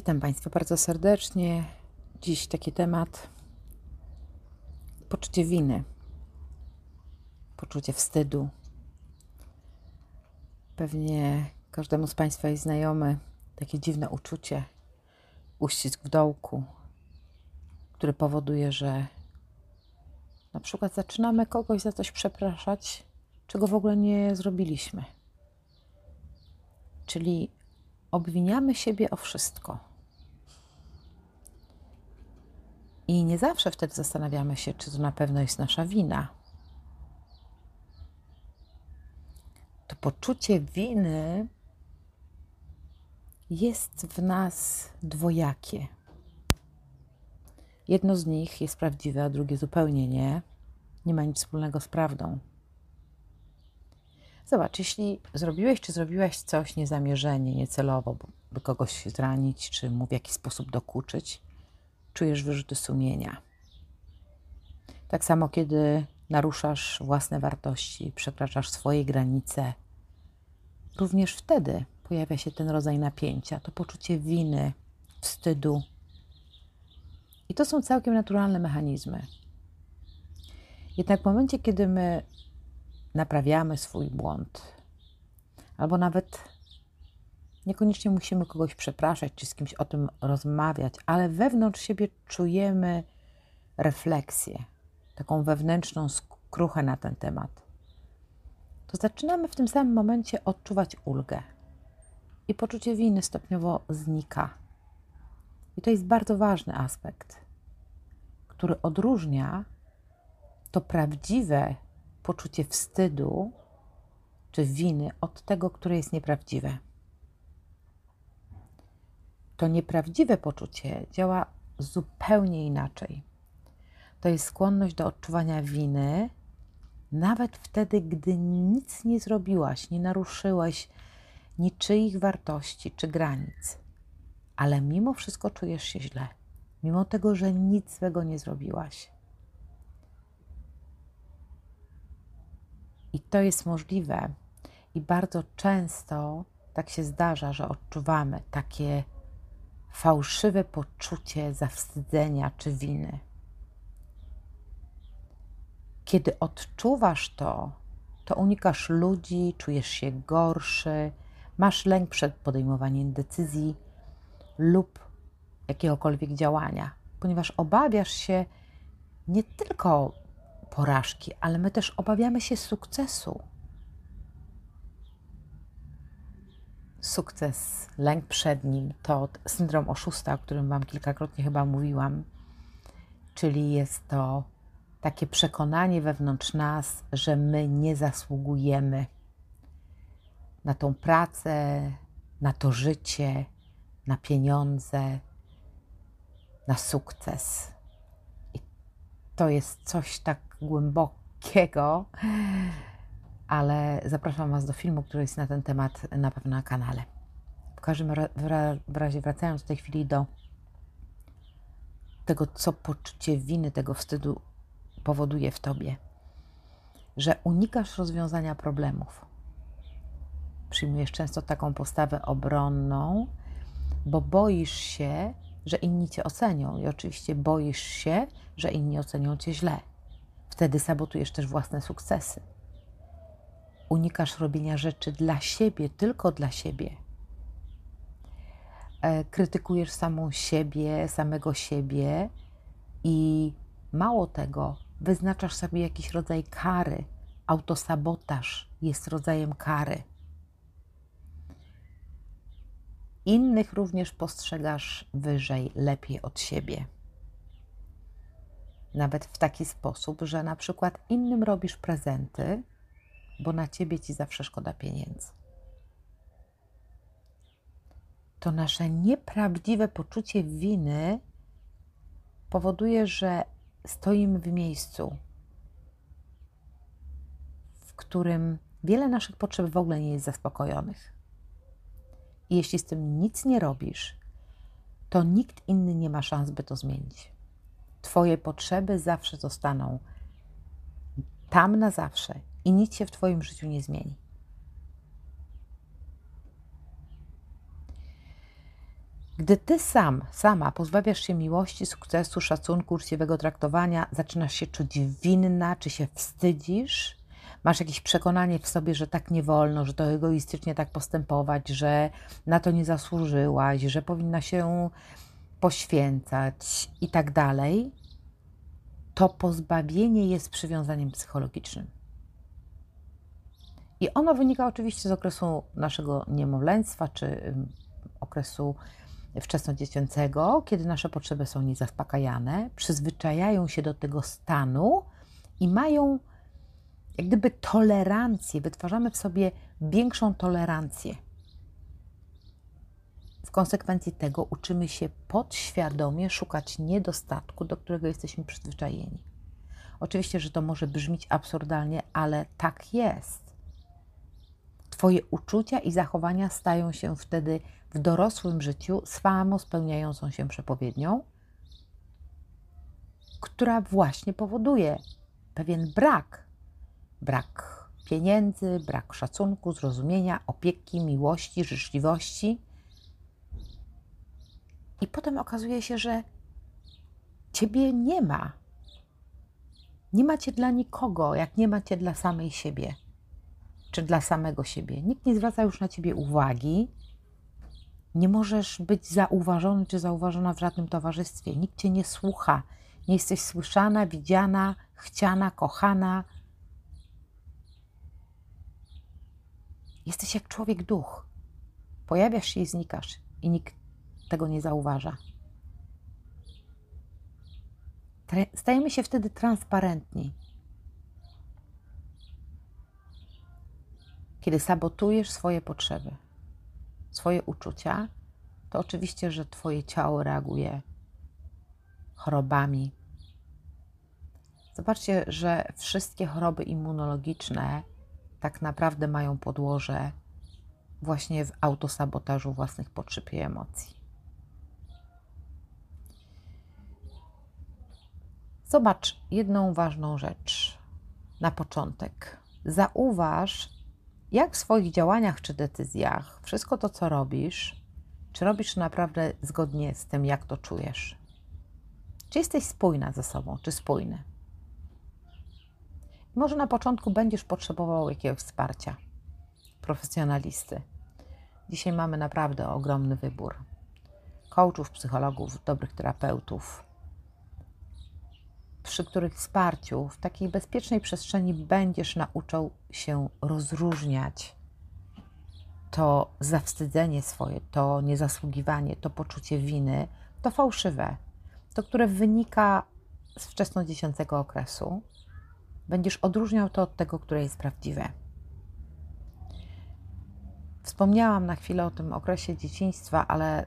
Witam Państwa bardzo serdecznie. Dziś taki temat poczucie winy, poczucie wstydu. Pewnie każdemu z Państwa jest znajome takie dziwne uczucie, uścisk w dołku, który powoduje, że na przykład zaczynamy kogoś za coś przepraszać, czego w ogóle nie zrobiliśmy. Czyli obwiniamy siebie o wszystko I nie zawsze wtedy zastanawiamy się, czy to na pewno jest nasza wina. To poczucie winy jest w nas dwojakie. Jedno z nich jest prawdziwe, a drugie zupełnie nie. Nie ma nic wspólnego z prawdą. Zobacz, jeśli zrobiłeś czy zrobiłaś coś niezamierzenie, niecelowo, by kogoś zranić, czy mu w jakiś sposób dokuczyć, czujesz wyrzuty sumienia. Tak samo, kiedy naruszasz własne wartości, przekraczasz swoje granice, również wtedy pojawia się ten rodzaj napięcia, to poczucie winy, wstydu. I to są całkiem naturalne mechanizmy. Jednak w momencie, kiedy my naprawiamy swój błąd, albo nawet Niekoniecznie musimy kogoś przepraszać czy z kimś o tym rozmawiać, ale wewnątrz siebie czujemy refleksję, taką wewnętrzną skruchę na ten temat. To zaczynamy w tym samym momencie odczuwać ulgę i poczucie winy stopniowo znika. I to jest bardzo ważny aspekt, który odróżnia to prawdziwe poczucie wstydu czy winy od tego, które jest nieprawdziwe to nieprawdziwe poczucie działa zupełnie inaczej. To jest skłonność do odczuwania winy, nawet wtedy, gdy nic nie zrobiłaś, nie naruszyłaś niczyich wartości czy granic, ale mimo wszystko czujesz się źle, mimo tego, że nic złego nie zrobiłaś. I to jest możliwe, i bardzo często tak się zdarza, że odczuwamy takie fałszywe poczucie zawstydzenia czy winy. Kiedy odczuwasz to, to unikasz ludzi, czujesz się gorszy, masz lęk przed podejmowaniem decyzji lub jakiegokolwiek działania, ponieważ obawiasz się nie tylko porażki, ale my też obawiamy się sukcesu. Sukces, lęk przed nim, to syndrom oszusta, o którym Wam kilkakrotnie chyba mówiłam, czyli jest to takie przekonanie wewnątrz nas, że my nie zasługujemy na tą pracę, na to życie, na pieniądze, na sukces. I to jest coś tak głębokiego, ale zapraszam Was do filmu, który jest na ten temat na pewno na kanale. W każdym razie, wracając w tej chwili do tego, co poczucie winy, tego wstydu powoduje w Tobie, że unikasz rozwiązania problemów. Przyjmujesz często taką postawę obronną, bo boisz się, że inni Cię ocenią i oczywiście boisz się, że inni ocenią Cię źle. Wtedy sabotujesz też własne sukcesy unikasz robienia rzeczy dla siebie, tylko dla siebie. E, krytykujesz samą siebie, samego siebie i mało tego, wyznaczasz sobie jakiś rodzaj kary. Autosabotaż jest rodzajem kary. Innych również postrzegasz wyżej, lepiej od siebie. Nawet w taki sposób, że na przykład innym robisz prezenty, bo na ciebie ci zawsze szkoda pieniędzy. To nasze nieprawdziwe poczucie winy powoduje, że stoimy w miejscu, w którym wiele naszych potrzeb w ogóle nie jest zaspokojonych. I jeśli z tym nic nie robisz, to nikt inny nie ma szans, by to zmienić. Twoje potrzeby zawsze zostaną tam na zawsze i nic się w Twoim życiu nie zmieni. Gdy ty sam, sama pozbawiasz się miłości, sukcesu, szacunku, uczciwego traktowania, zaczynasz się czuć winna, czy się wstydzisz, masz jakieś przekonanie w sobie, że tak nie wolno, że to egoistycznie tak postępować, że na to nie zasłużyłaś, że powinna się poświęcać i tak dalej, to pozbawienie jest przywiązaniem psychologicznym. I ono wynika oczywiście z okresu naszego niemowlęctwa czy okresu wczesnodziecięcego, kiedy nasze potrzeby są niezaspokajane, przyzwyczajają się do tego stanu i mają jak gdyby tolerancję, wytwarzamy w sobie większą tolerancję. W konsekwencji tego uczymy się podświadomie szukać niedostatku, do którego jesteśmy przyzwyczajeni. Oczywiście, że to może brzmieć absurdalnie, ale tak jest. Twoje uczucia i zachowania stają się wtedy w dorosłym życiu samo spełniającą się przepowiednią, która właśnie powoduje pewien brak. Brak pieniędzy, brak szacunku, zrozumienia, opieki, miłości, życzliwości. I potem okazuje się, że ciebie nie ma. Nie macie dla nikogo, jak nie macie dla samej siebie czy dla samego siebie. Nikt nie zwraca już na ciebie uwagi. Nie możesz być zauważony czy zauważona w żadnym towarzystwie. Nikt cię nie słucha. Nie jesteś słyszana, widziana, chciana, kochana. Jesteś jak człowiek duch. Pojawiasz się i znikasz, i nikt tego nie zauważa. Stajemy się wtedy transparentni. Kiedy sabotujesz swoje potrzeby, swoje uczucia, to oczywiście, że Twoje ciało reaguje chorobami. Zobaczcie, że wszystkie choroby immunologiczne tak naprawdę mają podłoże właśnie w autosabotażu własnych potrzeb i emocji. Zobacz jedną ważną rzecz na początek. Zauważ, jak w swoich działaniach czy decyzjach, wszystko to, co robisz, czy robisz naprawdę zgodnie z tym, jak to czujesz? Czy jesteś spójna ze sobą, czy spójny? Może na początku będziesz potrzebował jakiegoś wsparcia, profesjonalisty. Dzisiaj mamy naprawdę ogromny wybór coachów, psychologów, dobrych terapeutów, przy których wsparciu w takiej bezpiecznej przestrzeni będziesz nauczył się rozróżniać to zawstydzenie swoje, to niezasługiwanie, to poczucie winy, to fałszywe, to które wynika z wczesnodziecięcego okresu. Będziesz odróżniał to od tego, które jest prawdziwe. Wspomniałam na chwilę o tym okresie dzieciństwa, ale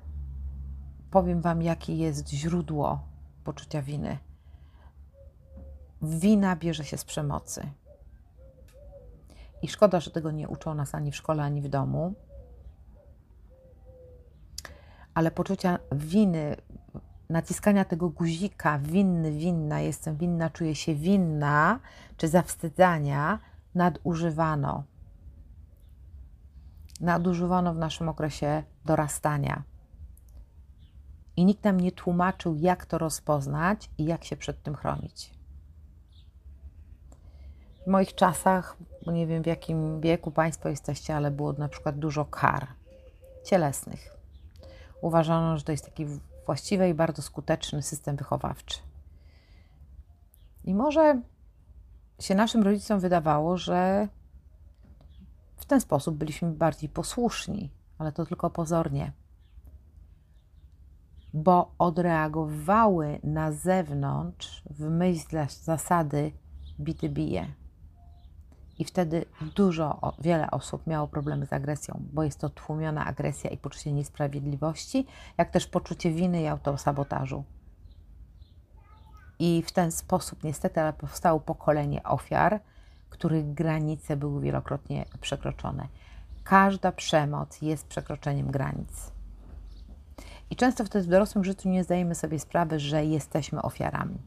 powiem Wam, jakie jest źródło poczucia winy wina bierze się z przemocy. I szkoda, że tego nie uczą nas ani w szkole, ani w domu. Ale poczucia winy, naciskania tego guzika, winny, winna, jestem winna, czuję się winna, czy zawstydzania, nadużywano. Nadużywano w naszym okresie dorastania. I nikt nam nie tłumaczył, jak to rozpoznać i jak się przed tym chronić. W moich czasach, nie wiem w jakim wieku Państwo jesteście, ale było na przykład dużo kar cielesnych. Uważano, że to jest taki właściwy i bardzo skuteczny system wychowawczy. I może się naszym rodzicom wydawało, że w ten sposób byliśmy bardziej posłuszni, ale to tylko pozornie, bo odreagowały na zewnątrz w myśl zasady bity bije. I wtedy dużo, wiele osób miało problemy z agresją, bo jest to tłumiona agresja i poczucie niesprawiedliwości, jak też poczucie winy i autosabotażu. I w ten sposób niestety ale powstało pokolenie ofiar, których granice były wielokrotnie przekroczone. Każda przemoc jest przekroczeniem granic. I często wtedy w dorosłym życiu nie zdajemy sobie sprawy, że jesteśmy ofiarami.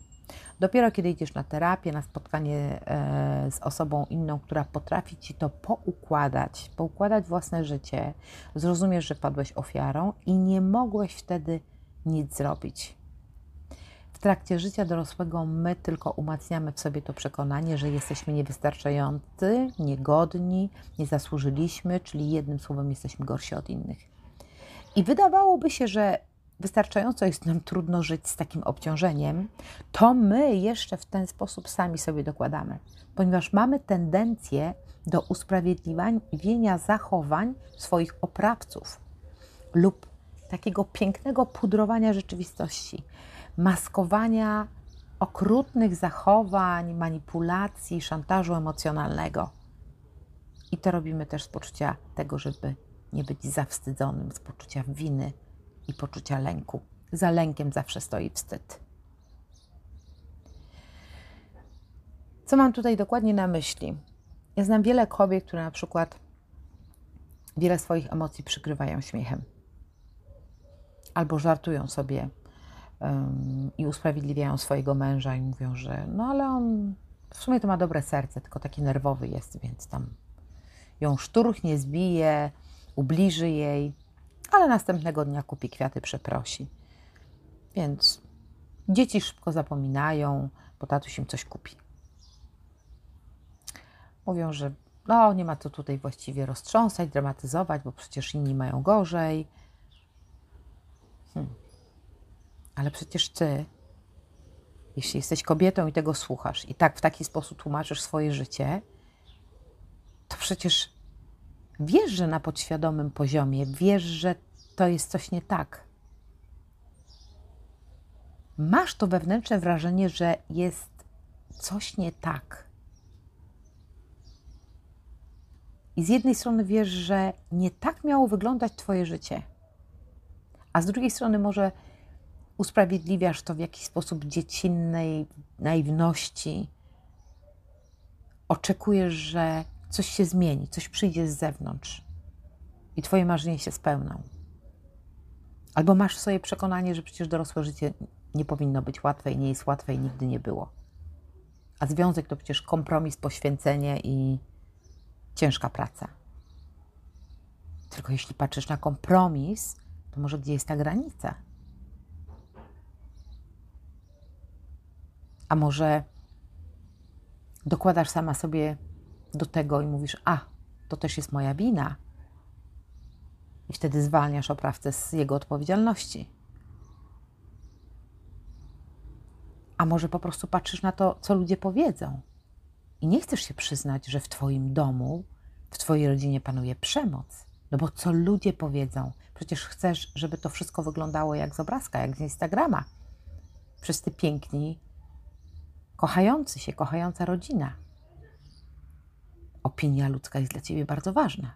Dopiero kiedy idziesz na terapię, na spotkanie e, z osobą inną, która potrafi ci to poukładać, poukładać własne życie, zrozumiesz, że padłeś ofiarą i nie mogłeś wtedy nic zrobić. W trakcie życia dorosłego my tylko umacniamy w sobie to przekonanie, że jesteśmy niewystarczający, niegodni, nie zasłużyliśmy, czyli jednym słowem jesteśmy gorsi od innych. I wydawałoby się, że wystarczająco jest nam trudno żyć z takim obciążeniem, to my jeszcze w ten sposób sami sobie dokładamy, ponieważ mamy tendencję do usprawiedliwienia zachowań swoich oprawców lub takiego pięknego pudrowania rzeczywistości, maskowania okrutnych zachowań, manipulacji, szantażu emocjonalnego. I to robimy też z poczucia tego, żeby nie być zawstydzonym, z poczucia winy i poczucia lęku. Za lękiem zawsze stoi wstyd. Co mam tutaj dokładnie na myśli? Ja znam wiele kobiet, które na przykład wiele swoich emocji przykrywają śmiechem albo żartują sobie um, i usprawiedliwiają swojego męża i mówią, że no ale on w sumie to ma dobre serce, tylko taki nerwowy jest, więc tam ją szturchnie zbije, ubliży jej, ale następnego dnia kupi kwiaty, przeprosi. Więc dzieci szybko zapominają, bo tatuś im coś kupi. Mówią, że no, nie ma co tutaj właściwie roztrząsać, dramatyzować, bo przecież inni mają gorzej. Hmm. Ale przecież ty, jeśli jesteś kobietą i tego słuchasz i tak w taki sposób tłumaczysz swoje życie, to przecież wiesz, że na podświadomym poziomie, wiesz, że to jest coś nie tak. Masz to wewnętrzne wrażenie, że jest coś nie tak. I z jednej strony wiesz, że nie tak miało wyglądać Twoje życie, a z drugiej strony może usprawiedliwiasz to w jakiś sposób dziecinnej naiwności. Oczekujesz, że coś się zmieni, coś przyjdzie z zewnątrz i Twoje marzenia się spełną. Albo masz sobie przekonanie, że przecież dorosłe życie nie powinno być łatwe i nie jest łatwe i nigdy nie było. A związek to przecież kompromis, poświęcenie i ciężka praca. Tylko jeśli patrzysz na kompromis, to może gdzie jest ta granica? A może dokładasz sama sobie do tego i mówisz: A, to też jest moja wina. I wtedy zwalniasz oprawcę z jego odpowiedzialności. A może po prostu patrzysz na to, co ludzie powiedzą. I nie chcesz się przyznać, że w Twoim domu, w Twojej rodzinie panuje przemoc. No bo co ludzie powiedzą? Przecież chcesz, żeby to wszystko wyglądało jak z obrazka, jak z Instagrama. Wszyscy piękni, kochający się, kochająca rodzina. Opinia ludzka jest dla ciebie bardzo ważna.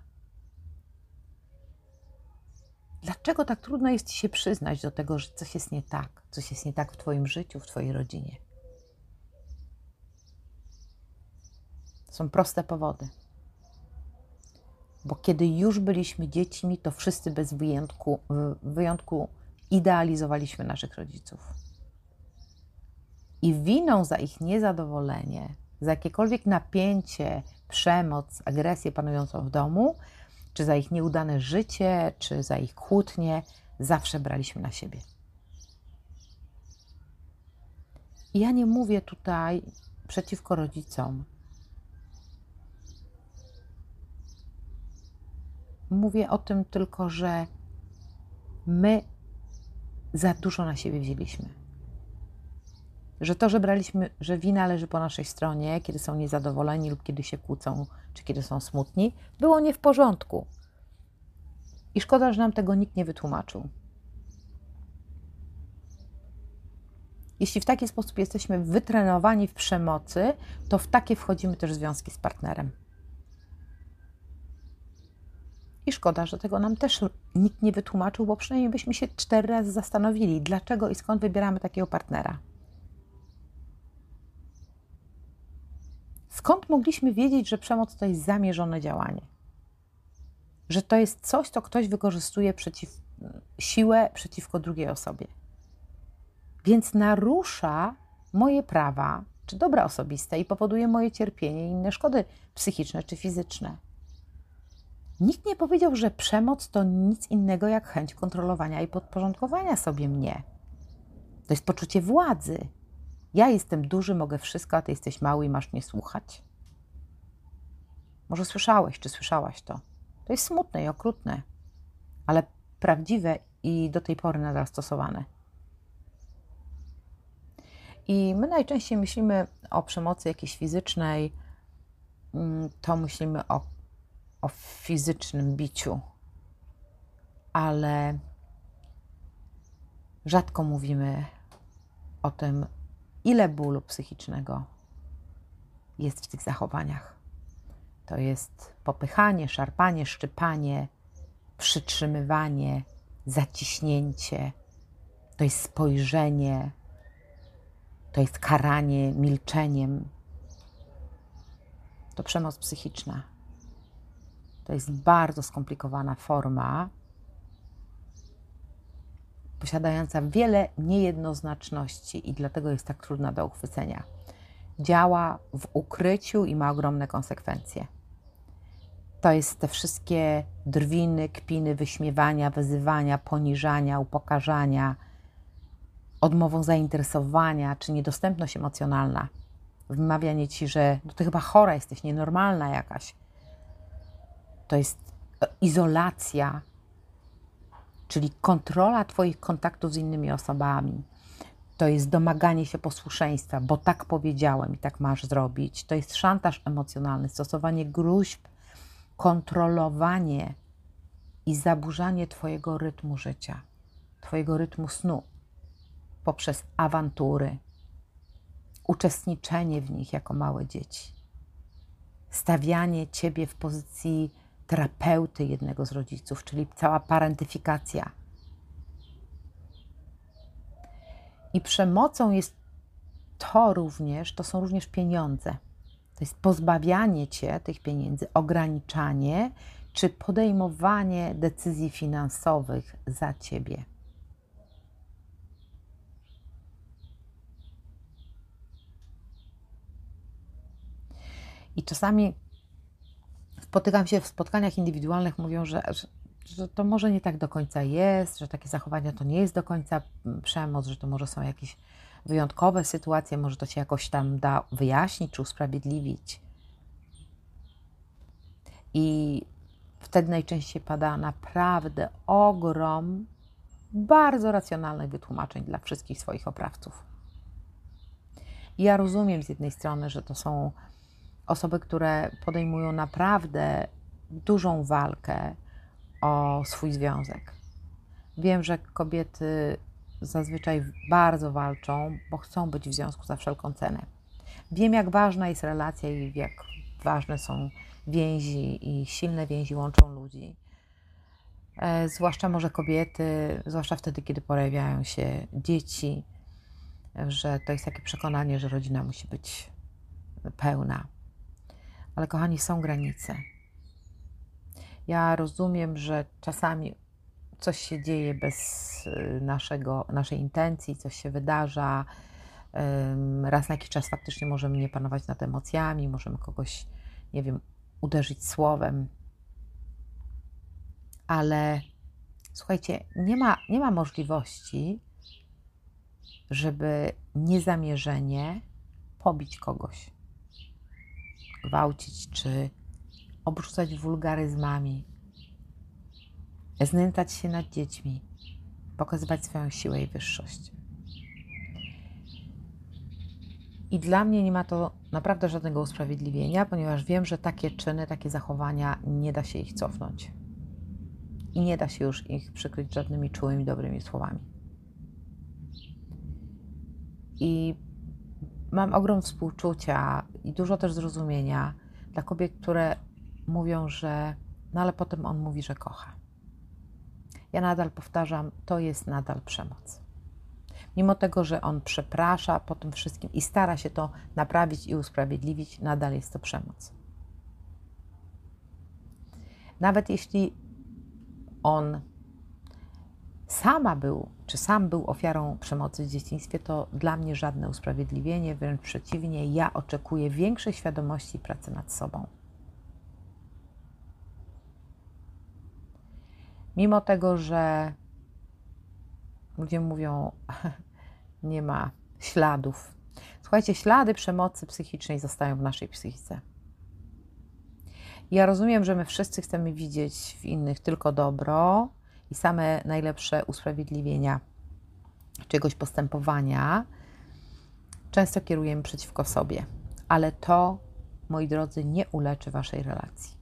Dlaczego tak trudno jest ci się przyznać do tego, że coś jest nie tak, coś jest nie tak w Twoim życiu, w Twojej rodzinie? Są proste powody. Bo kiedy już byliśmy dziećmi, to wszyscy bez wyjątku, wyjątku idealizowaliśmy naszych rodziców. I winą za ich niezadowolenie, za jakiekolwiek napięcie, przemoc, agresję panującą w domu, czy za ich nieudane życie, czy za ich kłótnie, zawsze braliśmy na siebie. I ja nie mówię tutaj przeciwko rodzicom, Mówię o tym tylko, że my za dużo na siebie wzięliśmy. Że to, że braliśmy, że wina leży po naszej stronie, kiedy są niezadowoleni lub kiedy się kłócą, czy kiedy są smutni, było nie w porządku. I szkoda, że nam tego nikt nie wytłumaczył. Jeśli w taki sposób jesteśmy wytrenowani w przemocy, to w takie wchodzimy też związki z partnerem. I szkoda, że tego nam też nikt nie wytłumaczył, bo przynajmniej byśmy się cztery razy zastanowili, dlaczego i skąd wybieramy takiego partnera. Skąd mogliśmy wiedzieć, że przemoc to jest zamierzone działanie? Że to jest coś, co ktoś wykorzystuje przeciw, siłę przeciwko drugiej osobie. Więc narusza moje prawa czy dobra osobiste i powoduje moje cierpienie i inne szkody psychiczne czy fizyczne. Nikt nie powiedział, że przemoc to nic innego jak chęć kontrolowania i podporządkowania sobie mnie. To jest poczucie władzy. Ja jestem duży, mogę wszystko, a ty jesteś mały i masz mnie słuchać. Może słyszałeś, czy słyszałaś to? To jest smutne i okrutne, ale prawdziwe i do tej pory nadal stosowane. I my najczęściej myślimy o przemocy jakiejś fizycznej, mm, to myślimy o, o fizycznym biciu, ale rzadko mówimy o tym, ile bólu psychicznego jest w tych zachowaniach. To jest popychanie, szarpanie, szczypanie, przytrzymywanie, zaciśnięcie, to jest spojrzenie, to jest karanie milczeniem. To przemoc psychiczna. To jest bardzo skomplikowana forma, posiadająca wiele niejednoznaczności i dlatego jest tak trudna do uchwycenia. Działa w ukryciu i ma ogromne konsekwencje. To jest te wszystkie drwiny, kpiny, wyśmiewania, wyzywania, poniżania, upokarzania, odmową zainteresowania czy niedostępność emocjonalna. Wymawianie ci, że no ty chyba chora jesteś, nienormalna jakaś. To jest e, izolacja, czyli kontrola Twoich kontaktów z innymi osobami. To jest domaganie się posłuszeństwa, bo tak powiedziałem i tak masz zrobić. To jest szantaż emocjonalny, stosowanie gruźb, kontrolowanie i zaburzanie Twojego rytmu życia, Twojego rytmu snu poprzez awantury, uczestniczenie w nich jako małe dzieci, stawianie Ciebie w pozycji terapeuty jednego z rodziców, czyli cała parentyfikacja. I przemocą jest to również, to są również pieniądze. To jest pozbawianie cię tych pieniędzy, ograniczanie czy podejmowanie decyzji finansowych za ciebie. I czasami spotykam się w spotkaniach indywidualnych, mówią, że, że, że, to może nie tak do końca jest, że takie zachowania to nie jest do końca przemoc, że to może są jakieś wyjątkowe sytuacje, może to się jakoś tam da wyjaśnić czy usprawiedliwić. I wtedy najczęściej pada naprawdę ogrom bardzo racjonalnych wytłumaczeń dla wszystkich swoich oprawców. Ja rozumiem z jednej strony, że to są osoby, które podejmują naprawdę dużą walkę o swój związek. Wiem, że kobiety zazwyczaj bardzo walczą, bo chcą być w związku za wszelką cenę. Wiem, jak ważna jest relacja i jak ważne są więzi i silne więzi łączą ludzi. E, zwłaszcza może kobiety, zwłaszcza wtedy, kiedy pojawiają się dzieci, że to jest takie przekonanie, że rodzina musi być pełna. Ale kochani, są granice. Ja rozumiem, że czasami coś się dzieje bez y, naszego, naszej intencji, coś się wydarza. Raz na jakiś czas faktycznie możemy nie panować nad emocjami, możemy kogoś, nie wiem, uderzyć słowem. Ale słuchajcie, nie ma, nie ma możliwości, żeby niezamierzenie pobić kogoś gwałcić czy obrzucać wulgaryzmami, znęcać się nad dziećmi, pokazywać swoją siłę i wyższość. I dla mnie nie ma to naprawdę żadnego usprawiedliwienia, ponieważ wiem, że takie czyny, takie zachowania nie da się ich cofnąć. I nie da się już ich przykryć żadnymi czułymi, dobrymi słowami. I mam ogrom współczucia i dużo też zrozumienia dla kobiet, które mówią, że no ale potem on mówi, że kocha. Ja nadal powtarzam, to jest nadal przemoc. Mimo tego, że on przeprasza po tym wszystkim i stara się to naprawić i usprawiedliwić, nadal jest to przemoc. Nawet jeśli on sama był, czy sam był ofiarą przemocy w dzieciństwie, to dla mnie żadne usprawiedliwienie, wręcz przeciwnie, ja oczekuję większej świadomości pracy nad sobą. Mimo tego, że ludzie mówią, nie ma śladów. Słuchajcie, ślady przemocy psychicznej zostają w naszej psychice. Ja rozumiem, że my wszyscy chcemy widzieć w innych tylko dobro i same najlepsze usprawiedliwienia czegoś postępowania. Często kierujemy przeciwko sobie, ale to, moi drodzy, nie uleczy waszej relacji.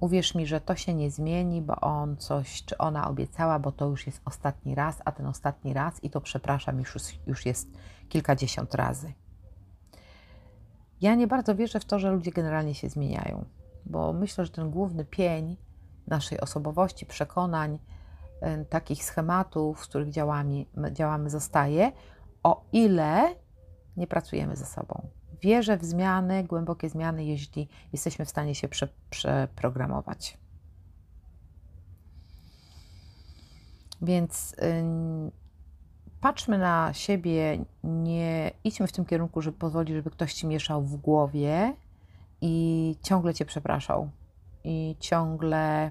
Uwierz mi, że to się nie zmieni, bo on coś, czy ona obiecała, bo to już jest ostatni raz, a ten ostatni raz, i to przepraszam, już, już jest kilkadziesiąt razy. Ja nie bardzo wierzę w to, że ludzie generalnie się zmieniają, bo myślę, że ten główny pień naszej osobowości, przekonań, takich schematów, z których działamy, działamy zostaje, o ile nie pracujemy ze sobą. Wierzę w zmiany, głębokie zmiany, jeśli jesteśmy w stanie się prze, przeprogramować. Więc patrzmy na siebie, nie idźmy w tym kierunku, żeby pozwolić, żeby ktoś ci mieszał w głowie i ciągle cię przepraszał. I ciągle,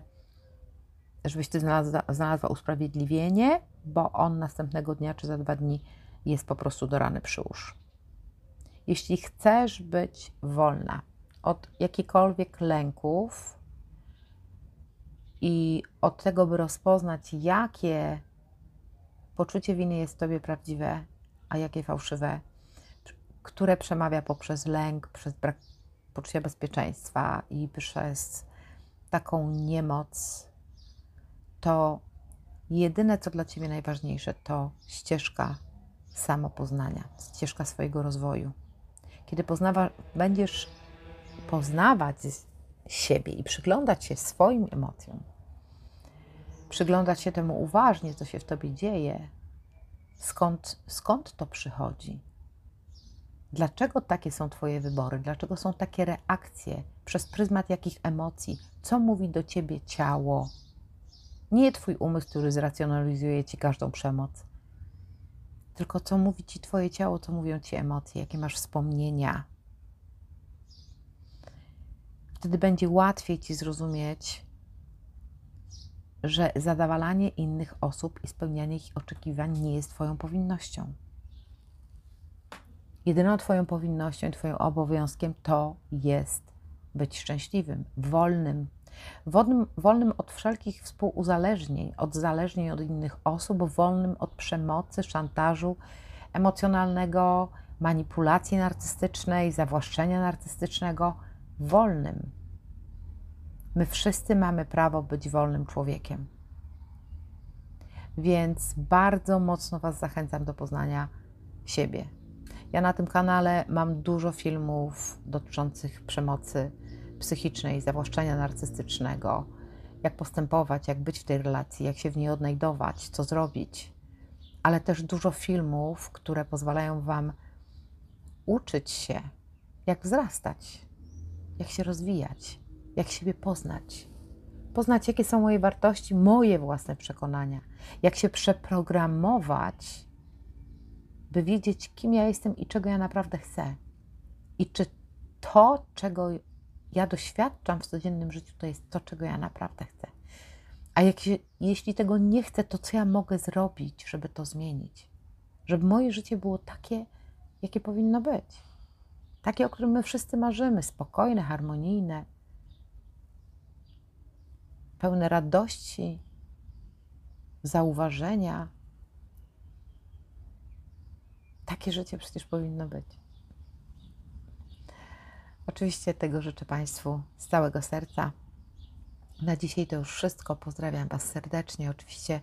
żebyś ty znalazła, znalazła usprawiedliwienie, bo on następnego dnia czy za dwa dni jest po prostu do rany przyłóż. Jeśli chcesz być wolna od jakichkolwiek lęków i od tego, by rozpoznać, jakie poczucie winy jest tobie prawdziwe, a jakie fałszywe, które przemawia poprzez lęk, przez brak poczucia bezpieczeństwa i przez taką niemoc, to jedyne, co dla ciebie najważniejsze, to ścieżka samopoznania, ścieżka swojego rozwoju. Kiedy poznawa, będziesz poznawać siebie i przyglądać się swoim emocjom, przyglądać się temu uważnie, co się w tobie dzieje, skąd, skąd to przychodzi, dlaczego takie są Twoje wybory, dlaczego są takie reakcje, przez pryzmat jakich emocji, co mówi do ciebie ciało. Nie Twój umysł, który zracjonalizuje ci każdą przemoc, tylko co mówi ci Twoje ciało, co mówią ci emocje, jakie masz wspomnienia. Wtedy będzie łatwiej ci zrozumieć, że zadawalanie innych osób i spełnianie ich oczekiwań nie jest Twoją powinnością. Jedyną Twoją powinnością i Twoim obowiązkiem to jest być szczęśliwym, wolnym, wolnym, wolnym od wszelkich współuzależnień, od zależnień od innych osób, wolnym od przemocy, szantażu emocjonalnego, manipulacji narcystycznej, zawłaszczenia narcystycznego, wolnym. My wszyscy mamy prawo być wolnym człowiekiem. Więc bardzo mocno Was zachęcam do poznania siebie. Ja na tym kanale mam dużo filmów dotyczących przemocy psychicznej, zawłaszczenia narcystycznego, jak postępować, jak być w tej relacji, jak się w niej odnajdować, co zrobić, ale też dużo filmów, które pozwalają Wam uczyć się, jak wzrastać, jak się rozwijać, jak siebie poznać. Poznać, jakie są moje wartości, moje własne przekonania, jak się przeprogramować, by wiedzieć, kim ja jestem i czego ja naprawdę chcę. I czy to, czego ja doświadczam w codziennym życiu, to jest to, czego ja naprawdę chcę. A jak się, jeśli tego nie chcę, to co ja mogę zrobić, żeby to zmienić? Żeby moje życie było takie, jakie powinno być. Takie, o którym my wszyscy marzymy, spokojne, harmonijne, pełne radości, zauważenia. Takie życie przecież powinno być. Oczywiście tego życzę Państwu z całego serca. Na dzisiaj to już wszystko. Pozdrawiam Was serdecznie. Oczywiście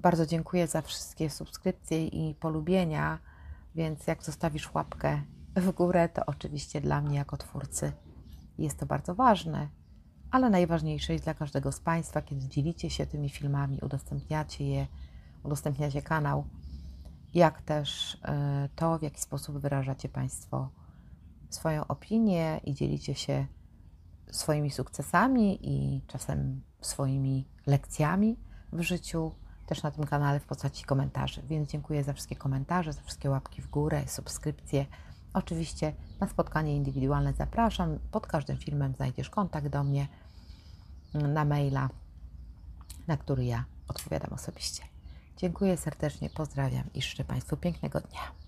bardzo dziękuję za wszystkie subskrypcje i polubienia, więc jak zostawisz łapkę w górę, to oczywiście dla mnie jako twórcy jest to bardzo ważne, ale najważniejsze jest dla każdego z Państwa, kiedy dzielicie się tymi filmami, udostępniacie je, udostępniacie kanał, jak też e, to, w jaki sposób wyrażacie Państwo swoją opinię i dzielicie się swoimi sukcesami i czasem swoimi lekcjami w życiu, też na tym kanale w postaci komentarzy. Więc dziękuję za wszystkie komentarze, za wszystkie łapki w górę, subskrypcje. Oczywiście na spotkanie indywidualne zapraszam. Pod każdym filmem znajdziesz kontakt do mnie na maila, na który ja odpowiadam osobiście. Dziękuję serdecznie, pozdrawiam i życzę Państwu pięknego dnia.